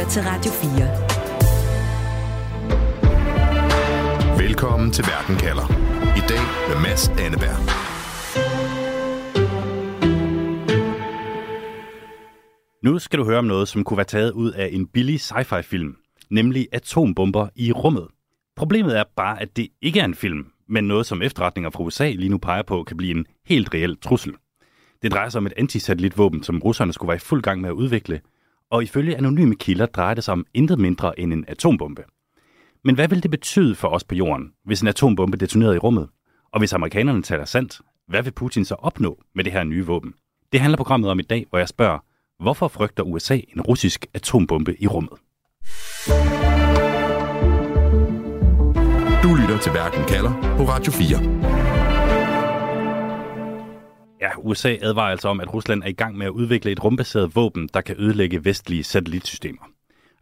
lytter til Radio 4. Velkommen til Verden kalder. I dag med Mads Anneberg. Nu skal du høre om noget, som kunne være taget ud af en billig sci-fi film, nemlig atombomber i rummet. Problemet er bare, at det ikke er en film, men noget, som efterretninger fra USA lige nu peger på, kan blive en helt reel trussel. Det drejer sig om et antisatellitvåben, som russerne skulle være i fuld gang med at udvikle, og ifølge anonyme kilder drejer det sig om intet mindre end en atombombe. Men hvad vil det betyde for os på jorden, hvis en atombombe detonerede i rummet? Og hvis amerikanerne taler sandt, hvad vil Putin så opnå med det her nye våben? Det handler programmet om i dag, hvor jeg spørger, hvorfor frygter USA en russisk atombombe i rummet? Du lytter til Verden kalder på Radio 4. Ja, USA advarer altså om, at Rusland er i gang med at udvikle et rumbaseret våben, der kan ødelægge vestlige satellitsystemer.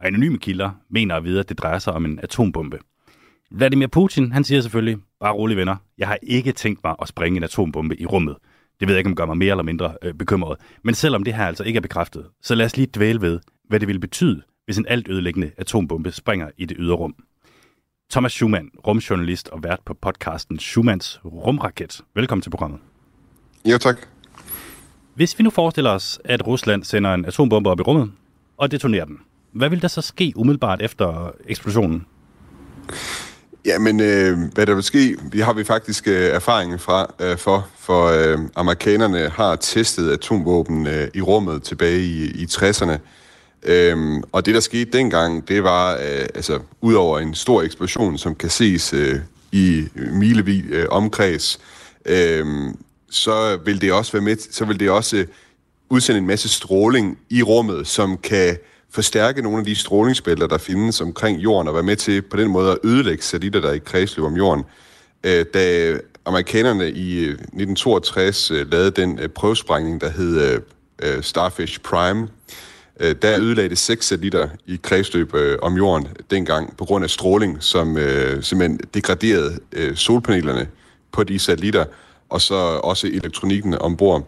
Og anonyme kilder mener at vide, at det drejer sig om en atombombe. Vladimir Putin, han siger selvfølgelig, bare rolig venner, jeg har ikke tænkt mig at springe en atombombe i rummet. Det ved jeg ikke, om gør mig mere eller mindre øh, bekymret. Men selvom det her altså ikke er bekræftet, så lad os lige dvæle ved, hvad det ville betyde, hvis en alt ødelæggende atombombe springer i det ydre rum. Thomas Schumann, rumjournalist og vært på podcasten Schumanns Rumraket. Velkommen til programmet. Ja, tak. Hvis vi nu forestiller os, at Rusland sender en atombombe op i rummet og detonerer den, hvad vil der så ske umiddelbart efter eksplosionen? Ja, men øh, hvad der vil ske, vi har vi faktisk øh, erfaring fra øh, for, for øh, amerikanerne har testet atomvåben øh, i rummet tilbage i, i 60'erne. Øhm, og det, der skete dengang, det var, øh, altså, udover en stor eksplosion, som kan ses øh, i milevid øh, omkreds, øh, så vil det også være med, så vil det også øh, udsende en masse stråling i rummet, som kan forstærke nogle af de strålingsbælter, der findes omkring jorden, og være med til på den måde at ødelægge satellitter, der er i kredsløb om jorden. Øh, da amerikanerne i øh, 1962 øh, lavede den øh, prøvesprængning, der hed øh, øh, Starfish Prime, øh, der ødelagde det seks satellitter i kredsløb øh, om jorden dengang på grund af stråling, som øh, simpelthen degraderede øh, solpanelerne på de satellitter, og så også elektronikken ombord.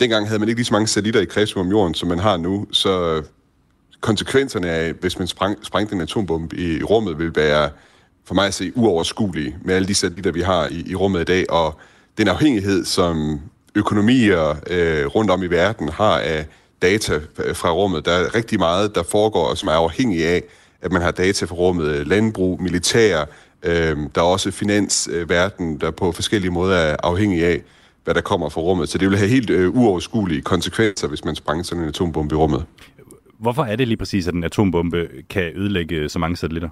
Dengang havde man ikke lige så mange satellitter i kredsløb om jorden, som man har nu, så konsekvenserne af, hvis man sprang, sprængte en atombombe i, i rummet, vil være for mig at se uoverskuelige med alle de satellitter, vi har i, i rummet i dag, og den afhængighed, som økonomier øh, rundt om i verden har af data øh, fra rummet. Der er rigtig meget, der foregår, som er afhængig af, at man har data fra rummet. Landbrug, militær, øh, der er også finansverden, der på forskellige måder er afhængig af, hvad der kommer fra rummet. Så det vil have helt øh, uoverskuelige konsekvenser, hvis man sprænger sådan en atombombe i rummet. Hvorfor er det lige præcis, at en atombombe kan ødelægge så mange satellitter?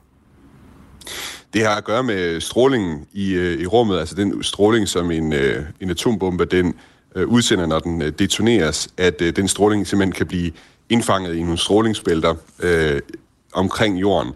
Det har at gøre med strålingen i, øh, i rummet, altså den stråling, som en, øh, en atombombe den øh, udsender, når den øh, detoneres, at øh, den stråling simpelthen kan blive indfanget i nogle strålingsbælter øh, omkring jorden.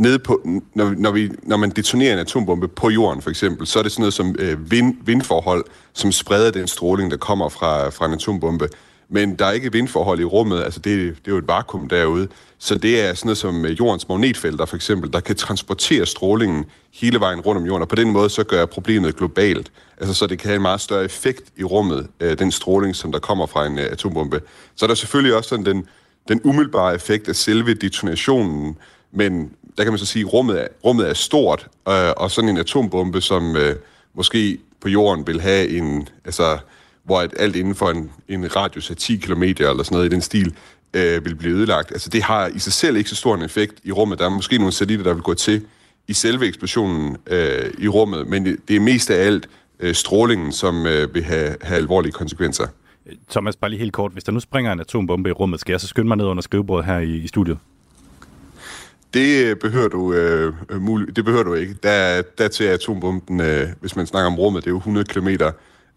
Nede på, når, når, vi, når man detonerer en atombombe på jorden, for eksempel, så er det sådan noget som øh, vind, vindforhold, som spreder den stråling, der kommer fra, fra en atombombe. Men der er ikke vindforhold i rummet, altså det, det er jo et vakuum derude, så det er sådan noget som øh, jordens magnetfelter for eksempel, der kan transportere strålingen hele vejen rundt om jorden, og på den måde så gør problemet globalt, altså så det kan have en meget større effekt i rummet, øh, den stråling, som der kommer fra en øh, atombombe. Så er der selvfølgelig også sådan den, den umiddelbare effekt af selve detonationen, men der kan man så sige, at rummet er, rummet er stort, øh, og sådan en atombombe, som øh, måske på jorden vil have en, altså hvor at alt inden for en, en radius af 10 km eller sådan noget i den stil, øh, vil blive ødelagt. Altså det har i sig selv ikke så stor en effekt i rummet. Der er måske nogle satellitter, der vil gå til i selve eksplosionen øh, i rummet, men det er mest af alt øh, strålingen, som øh, vil have, have alvorlige konsekvenser. Thomas, bare lige helt kort. Hvis der nu springer en atombombe i rummet, skal jeg så skynde mig ned under skrivebordet her i, i studiet? Det øh, behøver du, øh, øh muligt, det behøver du ikke. Der, der til atombomben, øh, hvis man snakker om rummet, det er jo 100 km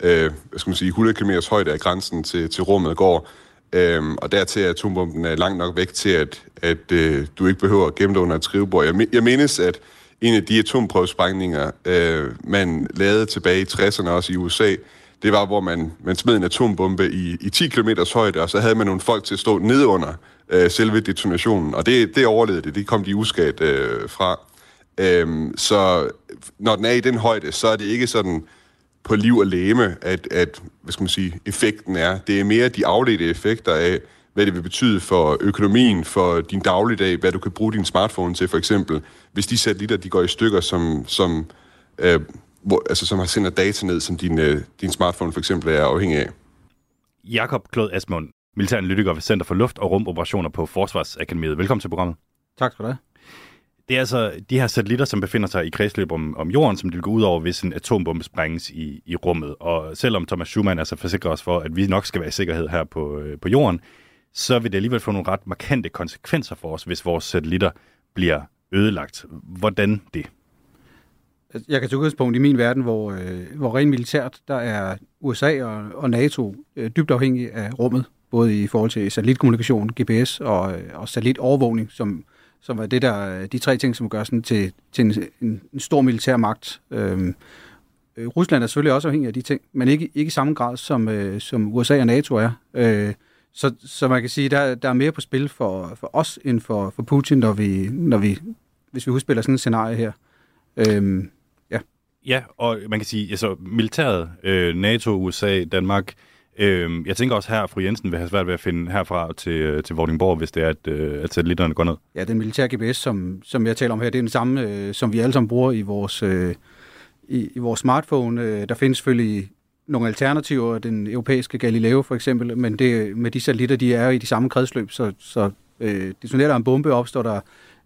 øh, hvad skal man sige, 100 km højde af grænsen til, til rummet går. Øh, og dertil er atombomben er langt nok væk til, at, at øh, du ikke behøver at gemme dig under et skrivebord. Jeg, jeg mindes, at en af de atomprøvesprængninger, øh, man lavede tilbage i 60'erne også i USA, det var, hvor man, man smed en atombombe i, i 10 km højde, og så havde man nogle folk til at stå ned under øh, selve detonationen. Og det, det overlevede det. Det kom de uskadt øh, fra. Øhm, så når den er i den højde, så er det ikke sådan på liv og læme, at, at hvad skal man sige, effekten er. Det er mere de afledte effekter af, hvad det vil betyde for økonomien, for din dagligdag, hvad du kan bruge din smartphone til for eksempel, hvis de satellitter de går i stykker, som, som, øh, hvor, altså, som har sendt data ned, som din, øh, din smartphone for eksempel er afhængig af. Jakob Klod Asmund, militæranalytiker ved Center for Luft- og Rumoperationer på Forsvarsakademiet. Velkommen til programmet. Tak skal du have. Det er altså de her satellitter, som befinder sig i kredsløb om, om jorden, som vil gå ud over, hvis en atombombe sprænges i, i rummet. Og selvom Thomas Schumann altså forsikrer os for, at vi nok skal være i sikkerhed her på, øh, på jorden, så vil det alligevel få nogle ret markante konsekvenser for os, hvis vores satellitter bliver ødelagt. Hvordan det? Jeg kan tage udgangspunkt i min verden, hvor, øh, hvor rent militært, der er USA og, og NATO øh, dybt afhængige af rummet, både i forhold til satellitkommunikation, GPS og, øh, og satellitovervågning, som, som er det der, øh, de tre ting, som gør sådan til, til en, en, en stor militær magt. Øhm, øh, Rusland er selvfølgelig også afhængig af de ting, men ikke, ikke i samme grad, som, øh, som USA og NATO er. Øh, så, så man kan sige, der, der er mere på spil for, for os end for, for Putin, når vi, når vi, hvis vi udspiller sådan et scenarie her. Øhm, ja. Ja, og man kan sige, altså militæret, øh, NATO, USA, Danmark, øh, Øhm, jeg tænker også her, at fru Jensen vil have svært ved at finde herfra til, øh, til Vordingborg, hvis det er, at, øh, at satellitterne går ned. Ja, den militære GPS, som, som jeg taler om her, det er den samme, øh, som vi alle sammen bruger i vores, øh, i, i vores smartphone. Øh, der findes selvfølgelig nogle alternativer, den europæiske Galileo for eksempel, men det, med de satellitter, de er i de samme kredsløb, så, så øh, detonerer der en bombe, opstår der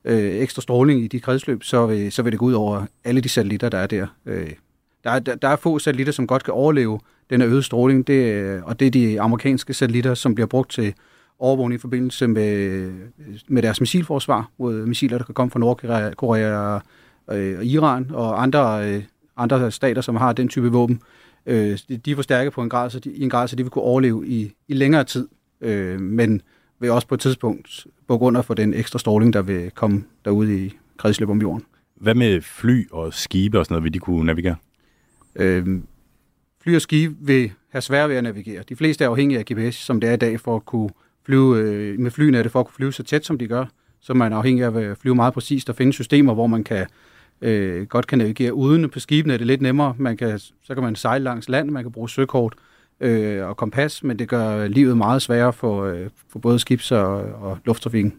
øh, ekstra stråling i de kredsløb, så øh, så vil det gå ud over alle de satellitter, der er der. Øh, der, der, der er få satellitter, som godt kan overleve den øgede stråling, det, øh, og det er de amerikanske satellitter, som bliver brugt til overvågning i forbindelse med, øh, med deres missilforsvar mod missiler, der kan komme fra Nordkorea Korea og, øh, og Iran og andre, øh, andre stater, som har den type våben øh, de er forstærket på en grad, så de, i en grad, så de vil kunne overleve i, i længere tid, øh, men vil også på et tidspunkt, på grund af for den ekstra stråling, der vil komme derude i kredsløb om jorden. Hvad med fly og skibe og sådan noget, vil de kunne navigere? Øh, fly og skibe vil have svært ved at navigere. De fleste er afhængige af GPS, som det er i dag, for at kunne flyve øh, med flyene, er det for at kunne flyve så tæt, som de gør. Så man er afhængig af at flyve meget præcist og finde systemer, hvor man kan øh, godt kan navigere uden. På skibene er det lidt nemmere. Man kan, så kan man sejle langs land, man kan bruge søkort øh, og kompas, men det gør livet meget sværere for, øh, for både skibs- og, og lufttrafikken.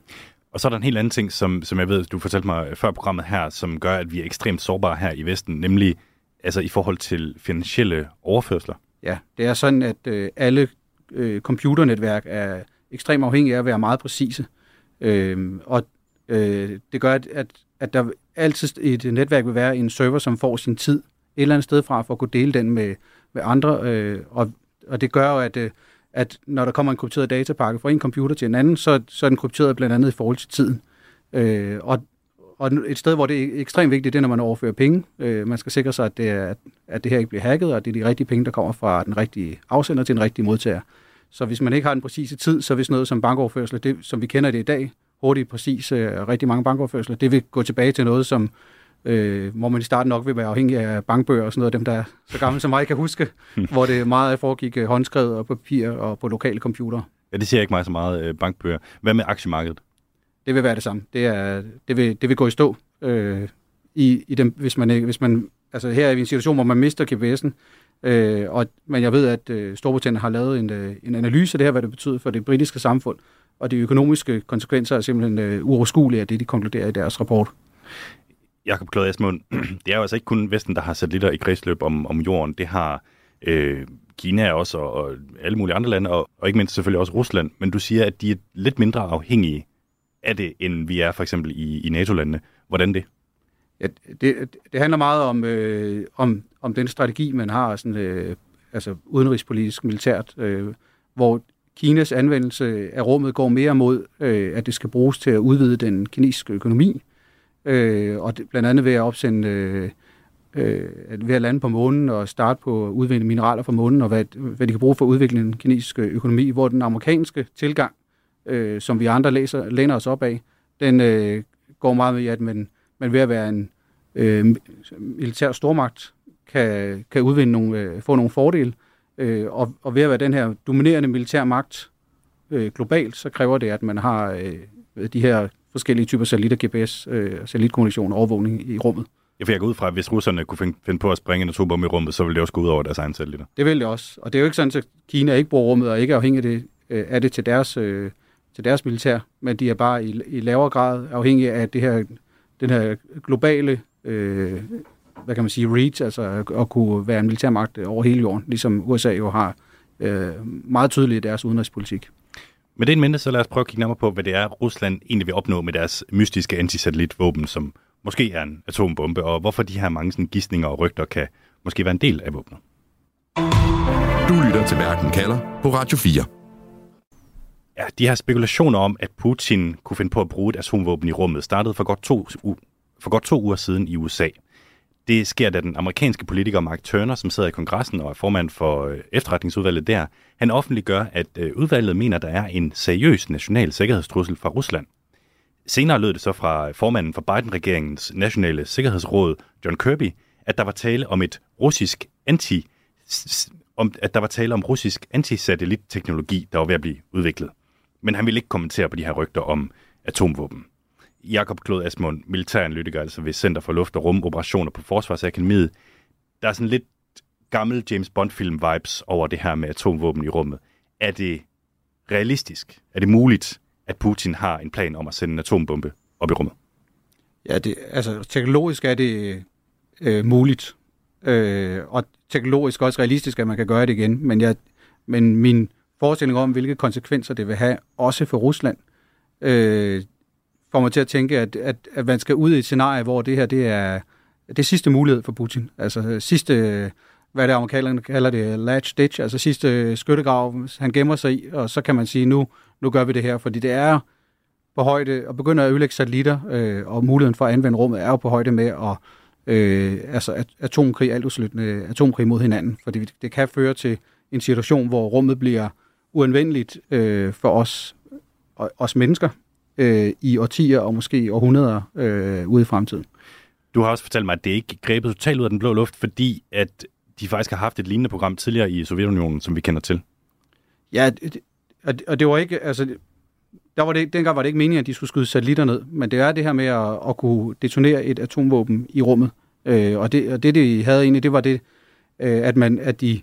Og så er der en helt anden ting, som, som jeg ved, du fortalte mig før programmet her, som gør, at vi er ekstremt sårbare her i Vesten, nemlig altså i forhold til finansielle overførsler. Ja, det er sådan, at øh, alle øh, computernetværk er ekstremt afhængige af at være meget præcise. Øh, og øh, det gør, at, at, der altid i et netværk vil være en server, som får sin tid et eller andet sted fra, for at kunne dele den med, med andre. Øh, og, og det gør jo, at, øh, at når der kommer en krypteret datapakke fra en computer til en anden, så, så er den krypteret blandt andet i forhold til tiden. Øh, og, og et sted, hvor det er ekstremt vigtigt, det er, når man overfører penge. Øh, man skal sikre sig, at det, er, at det her ikke bliver hacket, og at det er de rigtige penge, der kommer fra den rigtige afsender til den rigtige modtager. Så hvis man ikke har den præcise tid, så hvis noget som bankoverførsel, det, som vi kender det i dag, hurtigt, præcis, øh, rigtig mange bankoverførsler. Det vil gå tilbage til noget, som øh, hvor man i starten nok vil være afhængig af bankbøger og sådan noget, dem der er så gamle som mig kan huske, hvor det meget foregik øh, håndskrevet og papir og på lokale computere. Ja, det siger ikke mig så meget øh, bankbøger. Hvad med aktiemarkedet? Det vil være det samme. Det, er, det, vil, det vil gå i stå, øh, i, i dem, hvis man, hvis man, altså her er vi i en situation, hvor man mister GPS'en, øh, og, men jeg ved, at øh, Storbritannien har lavet en, øh, en analyse af det her, hvad det betyder for det britiske samfund, og de økonomiske konsekvenser er simpelthen øh, uoverskuelige af det, de konkluderer i deres rapport. Jakob Klod Asmund, det er jo altså ikke kun Vesten, der har satellitter i kredsløb om, om jorden. Det har øh, Kina også, og, og alle mulige andre lande, og, og ikke mindst selvfølgelig også Rusland. Men du siger, at de er lidt mindre afhængige af det, end vi er for eksempel i, i NATO-landene. Hvordan det? Ja, det, det handler meget om, øh, om, om den strategi, man har, sådan, øh, altså udenrigspolitisk, militært, øh, hvor Kinas anvendelse af rummet går mere mod, øh, at det skal bruges til at udvide den kinesiske økonomi, øh, og det, blandt andet ved at opsende, øh, øh, ved at lande på månen og starte på at udvinde mineraler fra månen, og hvad, hvad de kan bruge for at udvikle den kinesiske økonomi, hvor den amerikanske tilgang, øh, som vi andre læser, læner os op af, den øh, går meget med, at man, man ved at være en øh, militær stormagt, kan, kan udvinde nogle, øh, få nogle fordele, Øh, og, og ved at være den her dominerende militær magt øh, globalt, så kræver det, at man har øh, de her forskellige typer satellitter, GPS, øh, satellitkommunikation og overvågning i rummet. Ja, for jeg går ud fra, at hvis russerne kunne finde, på at springe en atombombe i rummet, så ville det også gå ud over deres egen satellitter. Det vil det også. Og det er jo ikke sådan, at Kina ikke bruger rummet og ikke er afhængig af det. øh, er det til deres, øh, til deres militær, men de er bare i, i lavere grad afhængige af det her, den her globale øh, hvad kan man sige, reach, altså at kunne være en militærmagt over hele jorden, ligesom USA jo har øh, meget tydeligt i deres udenrigspolitik. Med det en mente, så lad os prøve at kigge nærmere på, hvad det er, Rusland egentlig vil opnå med deres mystiske antisatellitvåben, som måske er en atombombe, og hvorfor de her mange sådan, gissninger og rygter kan måske være en del af våbnet. Du lytter til Verden kalder på Radio 4. Ja, de her spekulationer om, at Putin kunne finde på at bruge et atomvåben i rummet, startede for godt to, for godt to uger siden i USA. Det sker, da den amerikanske politiker Mark Turner, som sidder i kongressen og er formand for øh, efterretningsudvalget der, han offentliggør, at øh, udvalget mener, der er en seriøs national sikkerhedstrussel fra Rusland. Senere lød det så fra formanden for Biden-regeringens nationale sikkerhedsråd, John Kirby, at der var tale om et russisk anti om, at der var tale om russisk antisatellitteknologi, der var ved at blive udviklet. Men han ville ikke kommentere på de her rygter om atomvåben. Jakob Klod Asmund, militæranalytiker, altså ved Center for Luft- og Rumoperationer på Forsvarsakademiet. Der er sådan lidt gammel James Bond-film-vibes over det her med atomvåben i rummet. Er det realistisk? Er det muligt, at Putin har en plan om at sende en atombombe op i rummet? Ja, det, altså teknologisk er det øh, muligt. Øh, og teknologisk også realistisk, at man kan gøre det igen. Men, jeg, men min forestilling om, hvilke konsekvenser det vil have, også for Rusland, øh, får mig til at tænke, at, at, at man skal ud i et scenarie, hvor det her det er det er sidste mulighed for Putin. Altså sidste, hvad det amerikanerne kalder det, latch ditch, altså sidste skyttegrav, han gemmer sig i, og så kan man sige, nu, nu gør vi det her, fordi det er på højde, og begynder at ødelægge satellitter, øh, og muligheden for at anvende rummet er jo på højde med at øh, altså atomkrig, alt usluttende atomkrig mod hinanden, fordi det kan føre til en situation, hvor rummet bliver uanvendeligt øh, for os, os mennesker, øh, i årtier og måske århundreder øh, ude i fremtiden. Du har også fortalt mig, at det ikke grebet totalt ud af den blå luft, fordi at de faktisk har haft et lignende program tidligere i Sovjetunionen, som vi kender til. Ja, det, og det var ikke, altså, der var det, dengang var det ikke meningen, at de skulle skyde satellitter ned, men det er det her med at, at kunne detonere et atomvåben i rummet. Øh, og, det, og det, de havde egentlig, det var det, øh, at, man, at de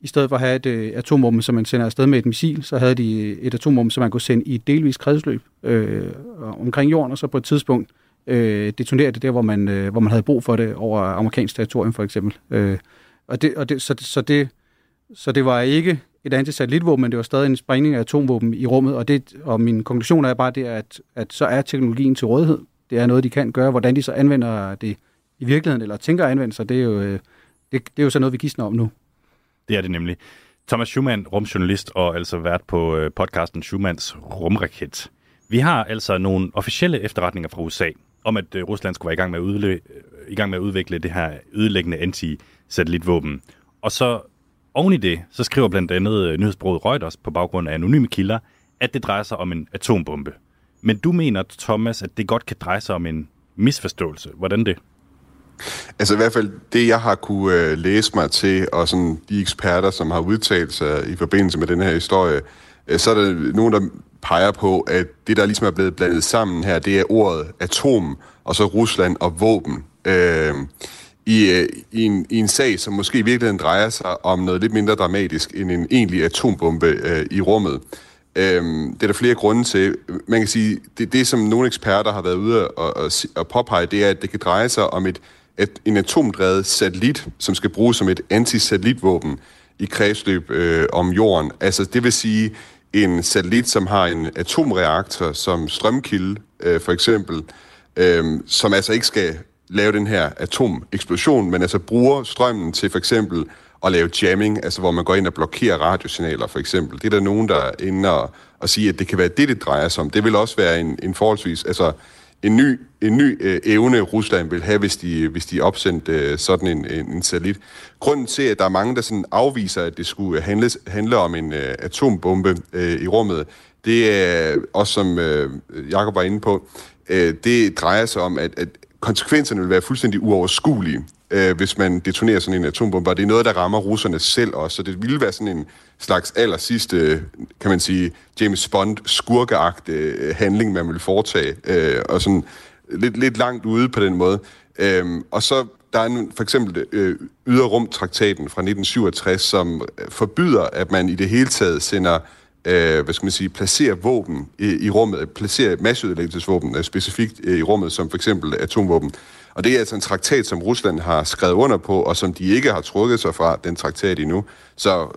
i stedet for at have et øh, atomvåben, som man sender afsted med et missil, så havde de øh, et atomvåben, som man kunne sende i et delvis kredsløb øh, omkring jorden, og så på et tidspunkt øh, detonere det der, hvor man, øh, hvor man havde brug for det over amerikansk territorium for eksempel. Øh, og det, og det, så, så, det, så det var ikke et antisatellitvåben, men det var stadig en sprængning af atomvåben i rummet, og, det, og min konklusion er bare det, at, at så er teknologien til rådighed. Det er noget, de kan gøre. Hvordan de så anvender det i virkeligheden, eller tænker at anvende sig, det er jo, øh, det, det er jo så noget, vi gidsner om nu. Det er det nemlig. Thomas Schumann, rumjournalist og altså vært på øh, podcasten Schumanns Rumraket. Vi har altså nogle officielle efterretninger fra USA om, at øh, Rusland skulle være i gang med at, udle- øh, i gang med at udvikle det her ødelæggende anti-satellitvåben. Og så oven i det, så skriver blandt andet nyhedsbruget Reuters på baggrund af anonyme kilder, at det drejer sig om en atombombe. Men du mener, Thomas, at det godt kan dreje sig om en misforståelse. Hvordan det? Altså i hvert fald det, jeg har kunne øh, læse mig til, og sådan de eksperter, som har udtalt sig i forbindelse med den her historie, øh, så er der nogen, der peger på, at det, der ligesom er blevet blandet sammen her, det er ordet atom, og så Rusland og våben. Øh, i, øh, i, en, i en sag, som måske i virkeligheden drejer sig om noget lidt mindre dramatisk end en egentlig atombombe øh, i rummet. Øhm, det er der flere grunde til. Man kan sige, det, det som nogle eksperter har været ude og, og, og påpege, det er, at det kan dreje sig om et et, en atomdrevet satellit, som skal bruges som et antisatellitvåben i kredsløb øh, om jorden. Altså det vil sige en satellit, som har en atomreaktor som strømkilde, øh, for eksempel, øh, som altså ikke skal lave den her atomeksplosion, men altså bruger strømmen til for eksempel at lave jamming, altså hvor man går ind og blokerer radiosignaler for eksempel. Det er der nogen, der er inde og, og sige, at det kan være det, det drejer sig om. Det vil også være en, en forholdsvis, altså en ny, en ny øh, evne, Rusland vil have, hvis de, øh, hvis de opsendte øh, sådan en, en, en satellit. Grunden til, at der er mange, der sådan afviser, at det skulle øh, handle, handle om en øh, atombombe øh, i rummet, det er også, som øh, Jacob var inde på, øh, det drejer sig om, at, at konsekvenserne vil være fuldstændig uoverskuelige øh, hvis man detonerer sådan en atombombe. Og det er noget, der rammer russerne selv også. Så det ville være sådan en slags aller sidste, kan man sige, James Bond skurkeagtig øh, handling, man ville foretage. Øh, og sådan lidt, lidt langt ude på den måde. Øh, og så der er en, for eksempel øh, yderrumtraktaten fra 1967, som forbyder, at man i det hele taget sender øh, hvad skal man sige, placere våben i, i rummet, placere masseødelæggelsesvåben øh, specifikt øh, i rummet, som for eksempel atomvåben. Og det er altså en traktat, som Rusland har skrevet under på, og som de ikke har trukket sig fra, den traktat endnu. Så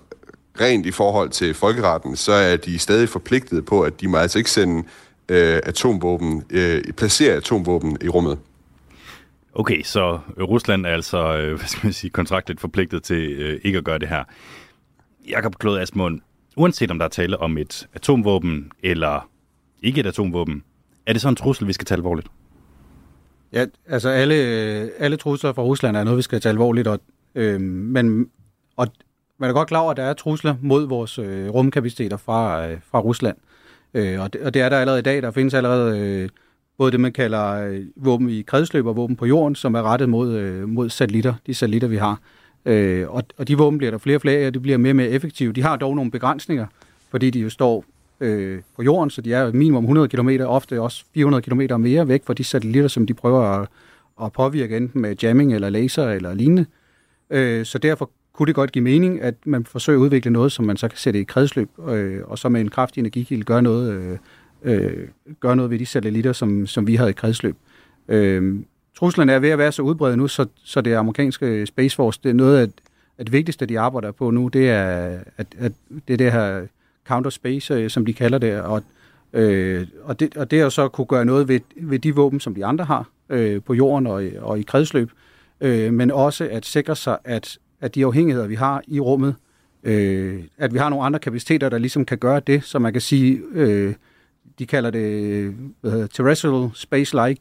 rent i forhold til folkeretten, så er de stadig forpligtet på, at de må altså ikke sende øh, atomvåben, øh, placere atomvåben i rummet. Okay, så Rusland er altså, øh, hvad skal man sige, kontraktligt forpligtet til øh, ikke at gøre det her. Jakob Klod Asmund, uanset om der er tale om et atomvåben eller ikke et atomvåben, er det så en trussel, vi skal tage alvorligt? Ja, altså alle, øh, alle trusler fra Rusland er noget, vi skal tage alvorligt, og, øh, men og man er godt klar over, at der er trusler mod vores øh, rumkapaciteter fra, øh, fra Rusland. Øh, og, det, og det er der allerede i dag. Der findes allerede øh, både det, man kalder øh, våben i kredsløb og våben på jorden, som er rettet mod, øh, mod satellitter, de satellitter, vi har. Øh, og, og de våben bliver der flere og flere og de bliver mere og mere effektive. De har dog nogle begrænsninger, fordi de jo står øh, på jorden, så de er minimum 100 km, ofte også 400 km mere væk fra de satellitter, som de prøver at, at påvirke enten med jamming eller laser eller lignende. Øh, så derfor kunne det godt give mening, at man forsøger at udvikle noget, som man så kan sætte i kredsløb, øh, og så med en kraftig energikilde gøre noget, øh, øh, gøre noget ved de satellitter, som, som vi har i kredsløb. Øh, truslen er ved at være så udbredt nu, så, så det amerikanske Space Force, det er noget af det vigtigste, de arbejder på nu, det er, at, at det er det her counter space, øh, som de kalder det, og, øh, og, det, og det at så kunne gøre noget ved, ved de våben, som de andre har øh, på jorden og, og i kredsløb, øh, men også at sikre sig, at, at de afhængigheder, vi har i rummet, øh, at vi har nogle andre kapaciteter, der ligesom kan gøre det, så man kan sige, øh, de kalder det uh, terrestrial space-like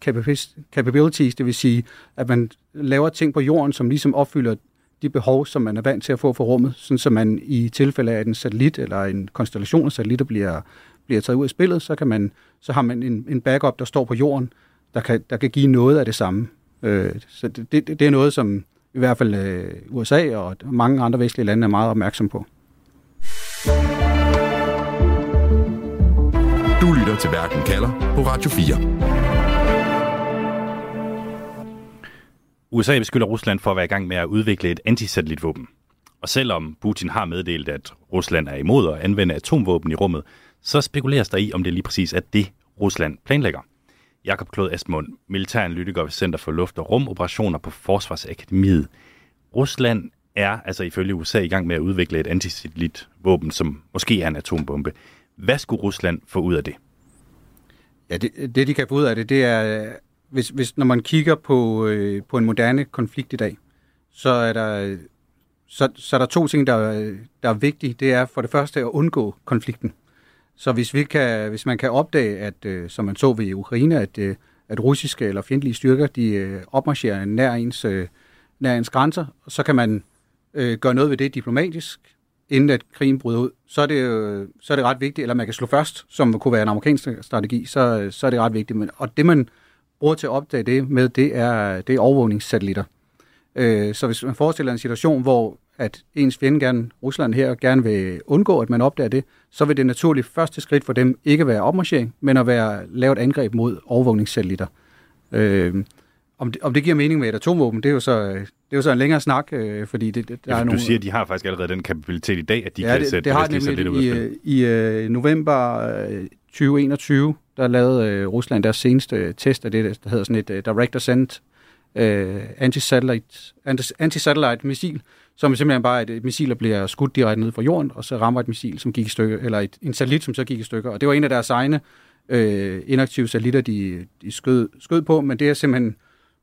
capabilities, det vil sige, at man laver ting på jorden, som ligesom opfylder de behov, som man er vant til at få fra rummet, sådan så man i tilfælde af, at en satellit eller en konstellation af satellitter bliver, bliver taget ud af spillet, så, kan man, så har man en, en backup, der står på jorden, der kan, der kan give noget af det samme. Øh, så det, det, det er noget, som i hvert fald øh, USA og mange andre vestlige lande er meget opmærksom på. Du lytter til Verden kalder på Radio 4. USA beskylder Rusland for at være i gang med at udvikle et antisatellitvåben. Og selvom Putin har meddelt, at Rusland er imod at anvende atomvåben i rummet, så spekuleres der i, om det lige præcis er det, Rusland planlægger. Jakob Klod Asmund, militæranalytiker ved Center for Luft- og Rumoperationer på Forsvarsakademiet. Rusland er altså ifølge USA i gang med at udvikle et antisatellitvåben, som måske er en atombombe. Hvad skulle Rusland få ud af det? Ja, det, det de kan få ud af det, det er, hvis, hvis når man kigger på, øh, på en moderne konflikt i dag, så er der, så, så er der to ting, der, der er vigtige. Det er for det første at undgå konflikten. Så hvis, vi kan, hvis man kan opdage, at, øh, som man så ved Ukraine, at, øh, at russiske eller fjendtlige styrker, de øh, opmarcherer nær ens, øh, nær ens grænser, så kan man øh, gøre noget ved det diplomatisk, inden at krigen bryder ud, så er det, øh, så er det ret vigtigt, eller man kan slå først, som kunne være en amerikansk strategi, så, så er det ret vigtigt. Men, og det, man bruger til at opdage det med, det er, det er overvågningssatellitter. Øh, så hvis man forestiller en situation, hvor at ens fjende gerne, Rusland her, gerne vil undgå, at man opdager det, så vil det naturligt første skridt for dem ikke være opmarchering, men at være lavet angreb mod overvågningssatellitter. Øh, om, det, om det giver mening med et atomvåben, det er jo så, det er jo så en længere snak, øh, fordi det, det, der ja, er nogle... Du siger, at de har faktisk allerede den kapabilitet i dag, at de ja, kan det, sætte det har nemlig i, i, i øh, november 2021, der lavede øh, Rusland deres seneste øh, test af det, der hedder sådan et øh, Direct Ascent uh, anti-satellite, anti-satellite missil, som simpelthen bare, er et missil, der bliver skudt direkte ned fra jorden, og så rammer et missil, som gik i stykker, eller et, en satellit, som så gik i stykker. Og det var en af deres egne øh, inaktive satellitter, de, de skød, skød på, men det er simpelthen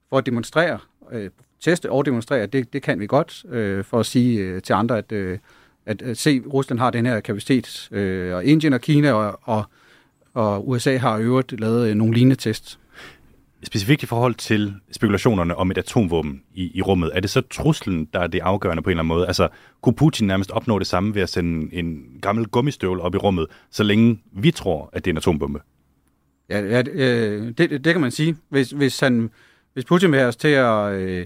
for at demonstrere, øh, teste og demonstrere, at det, det kan vi godt, øh, for at sige øh, til andre, at, øh, at, at se, Rusland har den her kapacitet, øh, og Indien og Kina og, og, og USA har øvrigt lavet øh, nogle lignende tests. Specifikt i forhold til spekulationerne om et atomvåben i, i rummet, er det så truslen, der er det afgørende på en eller anden måde? Altså, kunne Putin nærmest opnå det samme ved at sende en gammel gummistøvle op i rummet, så længe vi tror, at det er en atombombe? Ja, ja det, det, det kan man sige. Hvis, hvis, han, hvis Putin vil have os til at, øh,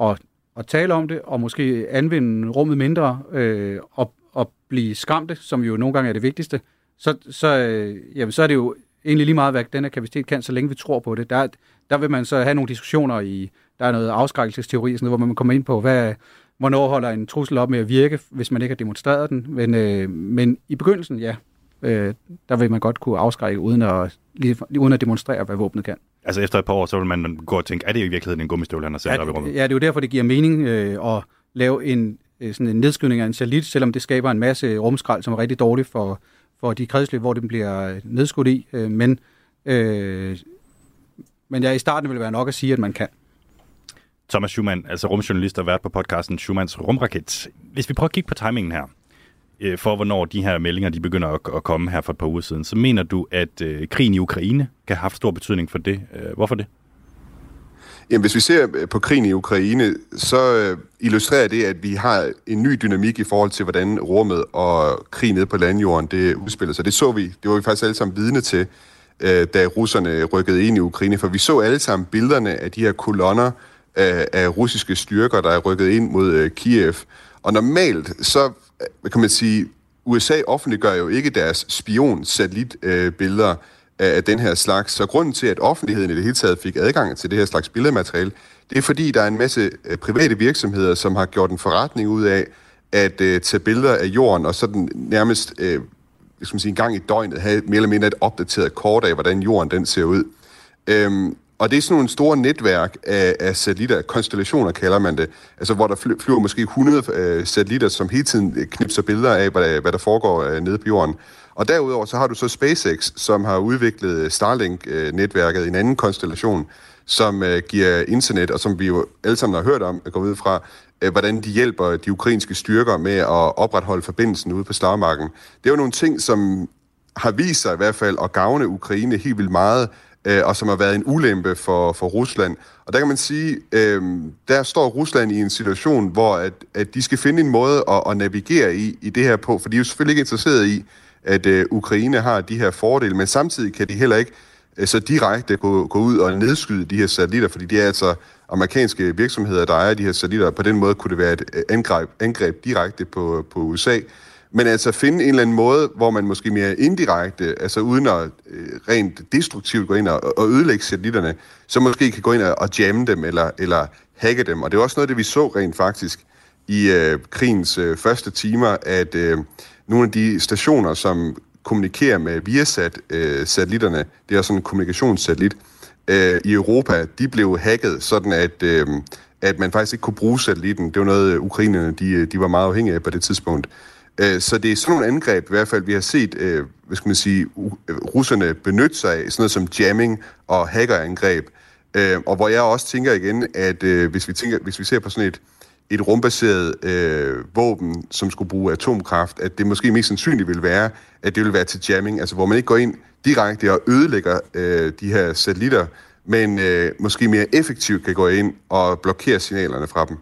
at, at tale om det, og måske anvende rummet mindre, øh, og, og blive skræmte, som jo nogle gange er det vigtigste, så, så, øh, jamen, så er det jo egentlig lige meget, hvad den her kapacitet kan, så længe vi tror på det. Der, der vil man så have nogle diskussioner i, der er noget afskrækkelsesteori, sådan noget, hvor man kommer ind på, hvad, hvornår holder en trussel op med at virke, hvis man ikke har demonstreret den. Men, øh, men i begyndelsen, ja, øh, der vil man godt kunne afskrække, uden at, lige, uden at demonstrere, hvad våbnet kan. Altså efter et par år, så vil man gå og tænke, er det i virkeligheden en gummistøvle, han har sendt ja, op i rummet? Ja, det er jo derfor, det giver mening øh, at lave en, øh, sådan en nedskydning af en satellit, selvom det skaber en masse rumskrald, som er rigtig dårligt for, hvor de kredsløb, hvor den bliver øh, nedskudt i. Øh, men, øh, men ja, i starten vil det være nok at sige, at man kan. Thomas Schumann, altså rumjournalist og vært på podcasten Schumanns Rumraket. Hvis vi prøver at kigge på timingen her, øh, for hvornår de her meldinger de begynder at, at komme her for et par uger siden, så mener du, at øh, krigen i Ukraine kan have haft stor betydning for det. Øh, hvorfor det? Jamen, hvis vi ser øh, på krigen i Ukraine, så øh, illustrerer det, at vi har en ny dynamik i forhold til, hvordan rummet og krig nede på landjorden, det udspiller sig. Det så vi, det var vi faktisk alle sammen vidne til, øh, da russerne rykkede ind i Ukraine, for vi så alle sammen billederne af de her kolonner af, russiske styrker, der er rykket ind mod Kiev. Og normalt, så kan man sige, USA offentliggør jo ikke deres spion-satellitbilleder, øh, af den her slags. Så grunden til, at offentligheden i det hele taget fik adgang til det her slags billedmateriale, det er fordi, der er en masse øh, private virksomheder, som har gjort en forretning ud af at øh, tage billeder af jorden, og sådan nærmest uh, skal man sige, en gang i døgnet have mere eller mindre et opdateret kort af, hvordan jorden den ser ud. Øhm, og det er sådan nogle store netværk af, af satellitter, konstellationer kalder man det, altså hvor der flyver måske 100 øh, satellitter, som hele tiden knipser billeder af, hvad der, hvad der foregår øh, nede på jorden. Og derudover så har du så SpaceX, som har udviklet øh, Starlink-netværket øh, en anden konstellation, som uh, giver internet, og som vi jo alle sammen har hørt om, at gå ud fra, uh, hvordan de hjælper de ukrainske styrker med at opretholde forbindelsen ude på slagmarken. Det er jo nogle ting, som har vist sig i hvert fald at gavne Ukraine helt vildt meget, uh, og som har været en ulempe for, for Rusland. Og der kan man sige, uh, der står Rusland i en situation, hvor at, at de skal finde en måde at, at navigere i, i det her på, for de er jo selvfølgelig ikke interesseret i, at øh, Ukraine har de her fordele, men samtidig kan de heller ikke øh, så direkte gå, gå ud og nedskyde de her satellitter, fordi det er altså amerikanske virksomheder, der ejer de her satellitter, og på den måde kunne det være et øh, angreb, angreb direkte på, på USA. Men altså finde en eller anden måde, hvor man måske mere indirekte, altså uden at øh, rent destruktivt gå ind og, og ødelægge satellitterne, så måske kan gå ind og, og jamme dem eller, eller hacke dem. Og det er også noget, det vi så rent faktisk i øh, krigens øh, første timer, at øh, nogle af de stationer, som kommunikerer med Viasat-satellitterne, øh, det er sådan en kommunikationssatellit, øh, i Europa, de blev hacket, sådan at, øh, at man faktisk ikke kunne bruge satellitten. Det var noget, øh, ukrainerne de, øh, de var meget afhængige af på det tidspunkt. Øh, så det er sådan nogle angreb, i hvert fald, vi har set, øh, hvad skal man sige, øh, russerne benytte sig af, sådan noget som jamming og hackerangreb. Øh, og hvor jeg også tænker igen, at øh, hvis, vi tænker, hvis vi ser på sådan et et rumbaseret øh, våben, som skulle bruge atomkraft, at det måske mest sandsynligt vil være, at det vil være til jamming, altså hvor man ikke går ind direkte og ødelægger øh, de her satellitter, men øh, måske mere effektivt kan gå ind og blokere signalerne fra dem.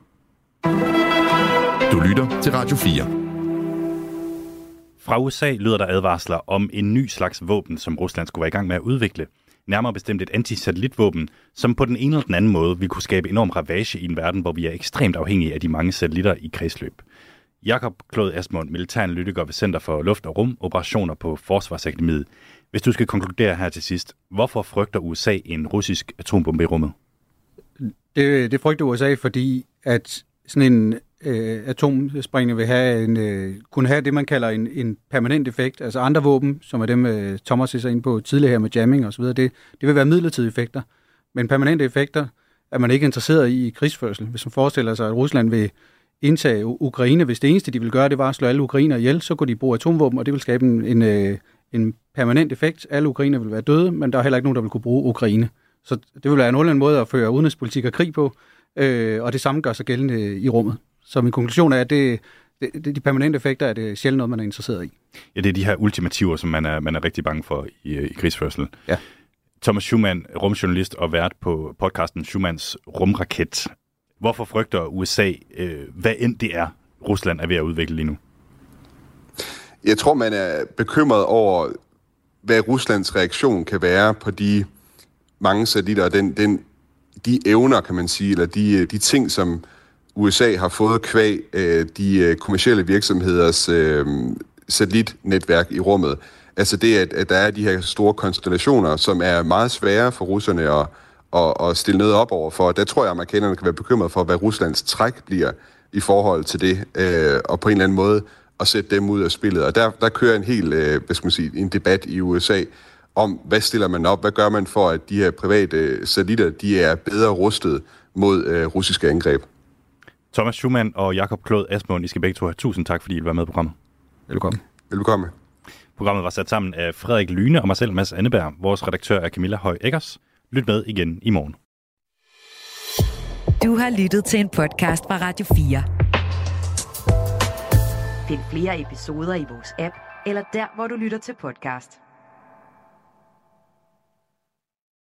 Du lytter til Radio 4. Fra USA lyder der advarsler om en ny slags våben, som Rusland skulle være i gang med at udvikle – nærmere bestemt et antisatellitvåben, som på den ene eller den anden måde vil kunne skabe enorm ravage i en verden, hvor vi er ekstremt afhængige af de mange satellitter i kredsløb. Jakob Klod Asmund, militæranalytiker ved Center for Luft- og Rumoperationer på Forsvarsakademiet. Hvis du skal konkludere her til sidst, hvorfor frygter USA en russisk atombombe i rummet? Det, det frygter USA, fordi at sådan en øh, atomsprængning vil have en, øh, kunne have det, man kalder en, en permanent effekt. Altså andre våben, som er dem, øh, Thomas er ind på tidligere her med jamming osv., det, det vil være midlertidige effekter. Men permanente effekter er man ikke interesseret i i krigsførsel. Hvis man forestiller sig, at Rusland vil indtage Ukraine, hvis det eneste, de vil gøre, det var at slå alle ukrainer ihjel, så kunne de bruge atomvåben, og det vil skabe en, en, øh, en permanent effekt. Alle ukrainer vil være døde, men der er heller ikke nogen, der vil kunne bruge Ukraine. Så det vil være en anden måde at føre udenrigspolitik og krig på, øh, og det samme gør sig gældende i rummet. Så min konklusion er, at det, det, de permanente effekter er det sjældent noget, man er interesseret i. Ja, det er de her ultimativer, som man er, man er rigtig bange for i, i krigsførsel. Ja. Thomas Schumann, rumjournalist og vært på podcasten Schumanns Rumraket. Hvorfor frygter USA, øh, hvad end det er, Rusland er ved at udvikle lige nu? Jeg tror, man er bekymret over, hvad Ruslands reaktion kan være på de mange satellitter, og den, den, de evner, kan man sige, eller de, de ting, som USA har fået kvæg øh, de øh, kommersielle virksomheders øh, satellitnetværk i rummet. Altså det, at, at der er de her store konstellationer, som er meget svære for russerne at, at, at stille noget op over for. Der tror jeg, at amerikanerne kan være bekymret for, hvad Ruslands træk bliver i forhold til det, øh, og på en eller anden måde at sætte dem ud af spillet. Og der, der kører en helt, øh, hvad skal man sige, en debat i USA om, hvad stiller man op, hvad gør man for, at de her private satellitter, de er bedre rustet mod øh, russiske angreb. Thomas Schumann og Jakob Klod Asmund, I skal begge to have tusind tak, fordi I var med på programmet. Velkommen. Velkommen. Programmet var sat sammen af Frederik Lyne og mig selv, Mads Anneberg. Vores redaktør er Camilla Høj Eggers. Lyt med igen i morgen. Du har lyttet til en podcast fra Radio 4. Find flere episoder i vores app, eller der, hvor du lytter til podcast.